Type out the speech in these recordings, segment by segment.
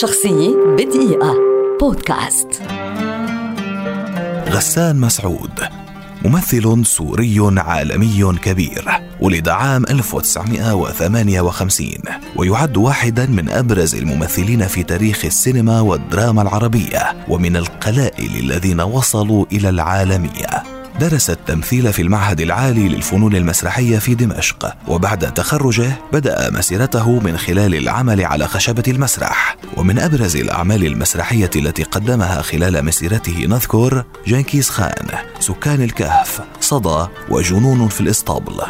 شخصية بدقيقة. بودكاست. غسان مسعود ممثل سوري عالمي كبير ولد عام 1958 ويعد واحدا من أبرز الممثلين في تاريخ السينما والدراما العربية ومن القلائل الذين وصلوا إلى العالمية. درس التمثيل في المعهد العالي للفنون المسرحية في دمشق وبعد تخرجه بدأ مسيرته من خلال العمل على خشبة المسرح. ومن أبرز الأعمال المسرحية التي قدمها خلال مسيرته نذكر جنكيز خان سكان الكهف صدى وجنون في الإسطبل.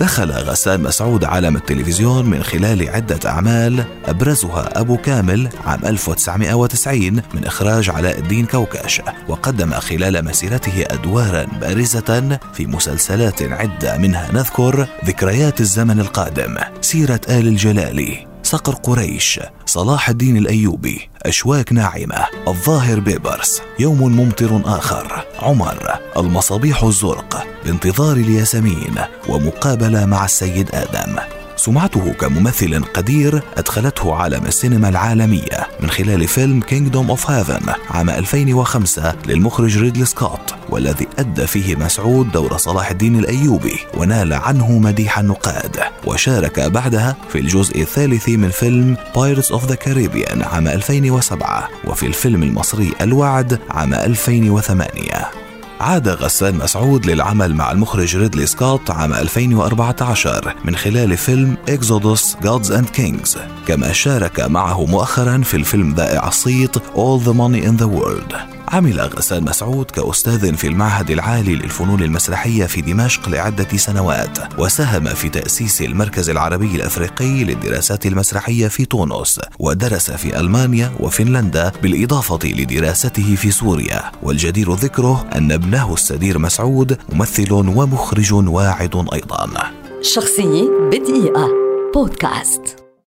دخل غسان مسعود عالم التلفزيون من خلال عدة أعمال أبرزها أبو كامل عام 1990 من إخراج علاء الدين كوكاش وقدم خلال مسيرته أدوارا بارزة في مسلسلات عدة منها نذكر ذكريات الزمن القادم سيرة آل الجلالي صقر قريش صلاح الدين الأيوبي أشواك ناعمة الظاهر بيبرس يوم ممطر آخر عمر المصابيح الزرق بانتظار الياسمين ومقابلة مع السيد آدم. سمعته كممثل قدير أدخلته عالم السينما العالمية. من خلال فيلم Kingdom of Heaven عام 2005 للمخرج ريدلي سكوت والذي أدى فيه مسعود دور صلاح الدين الأيوبي ونال عنه مديح النقاد. وشارك بعدها في الجزء الثالث من فيلم Pirates of the Caribbean عام 2007 وفي الفيلم المصري الوعد عام 2008 عاد غسان مسعود للعمل مع المخرج ريدلي سكوت عام 2014 من خلال فيلم إكزودوس Gods and Kings. كما شارك معه مؤخرا في الفيلم ذائع الصيت All the Money in the World. عمل غسان مسعود كأستاذ في المعهد العالي للفنون المسرحية في دمشق لعدة سنوات وساهم في تأسيس المركز العربي الأفريقي للدراسات المسرحية في تونس ودرس في ألمانيا وفنلندا بالإضافة لدراسته في سوريا. والجدير ذكره أن ابنه السدير مسعود ممثل ومخرج واعد أيضا. شخصية بدقيقة. بودكاست.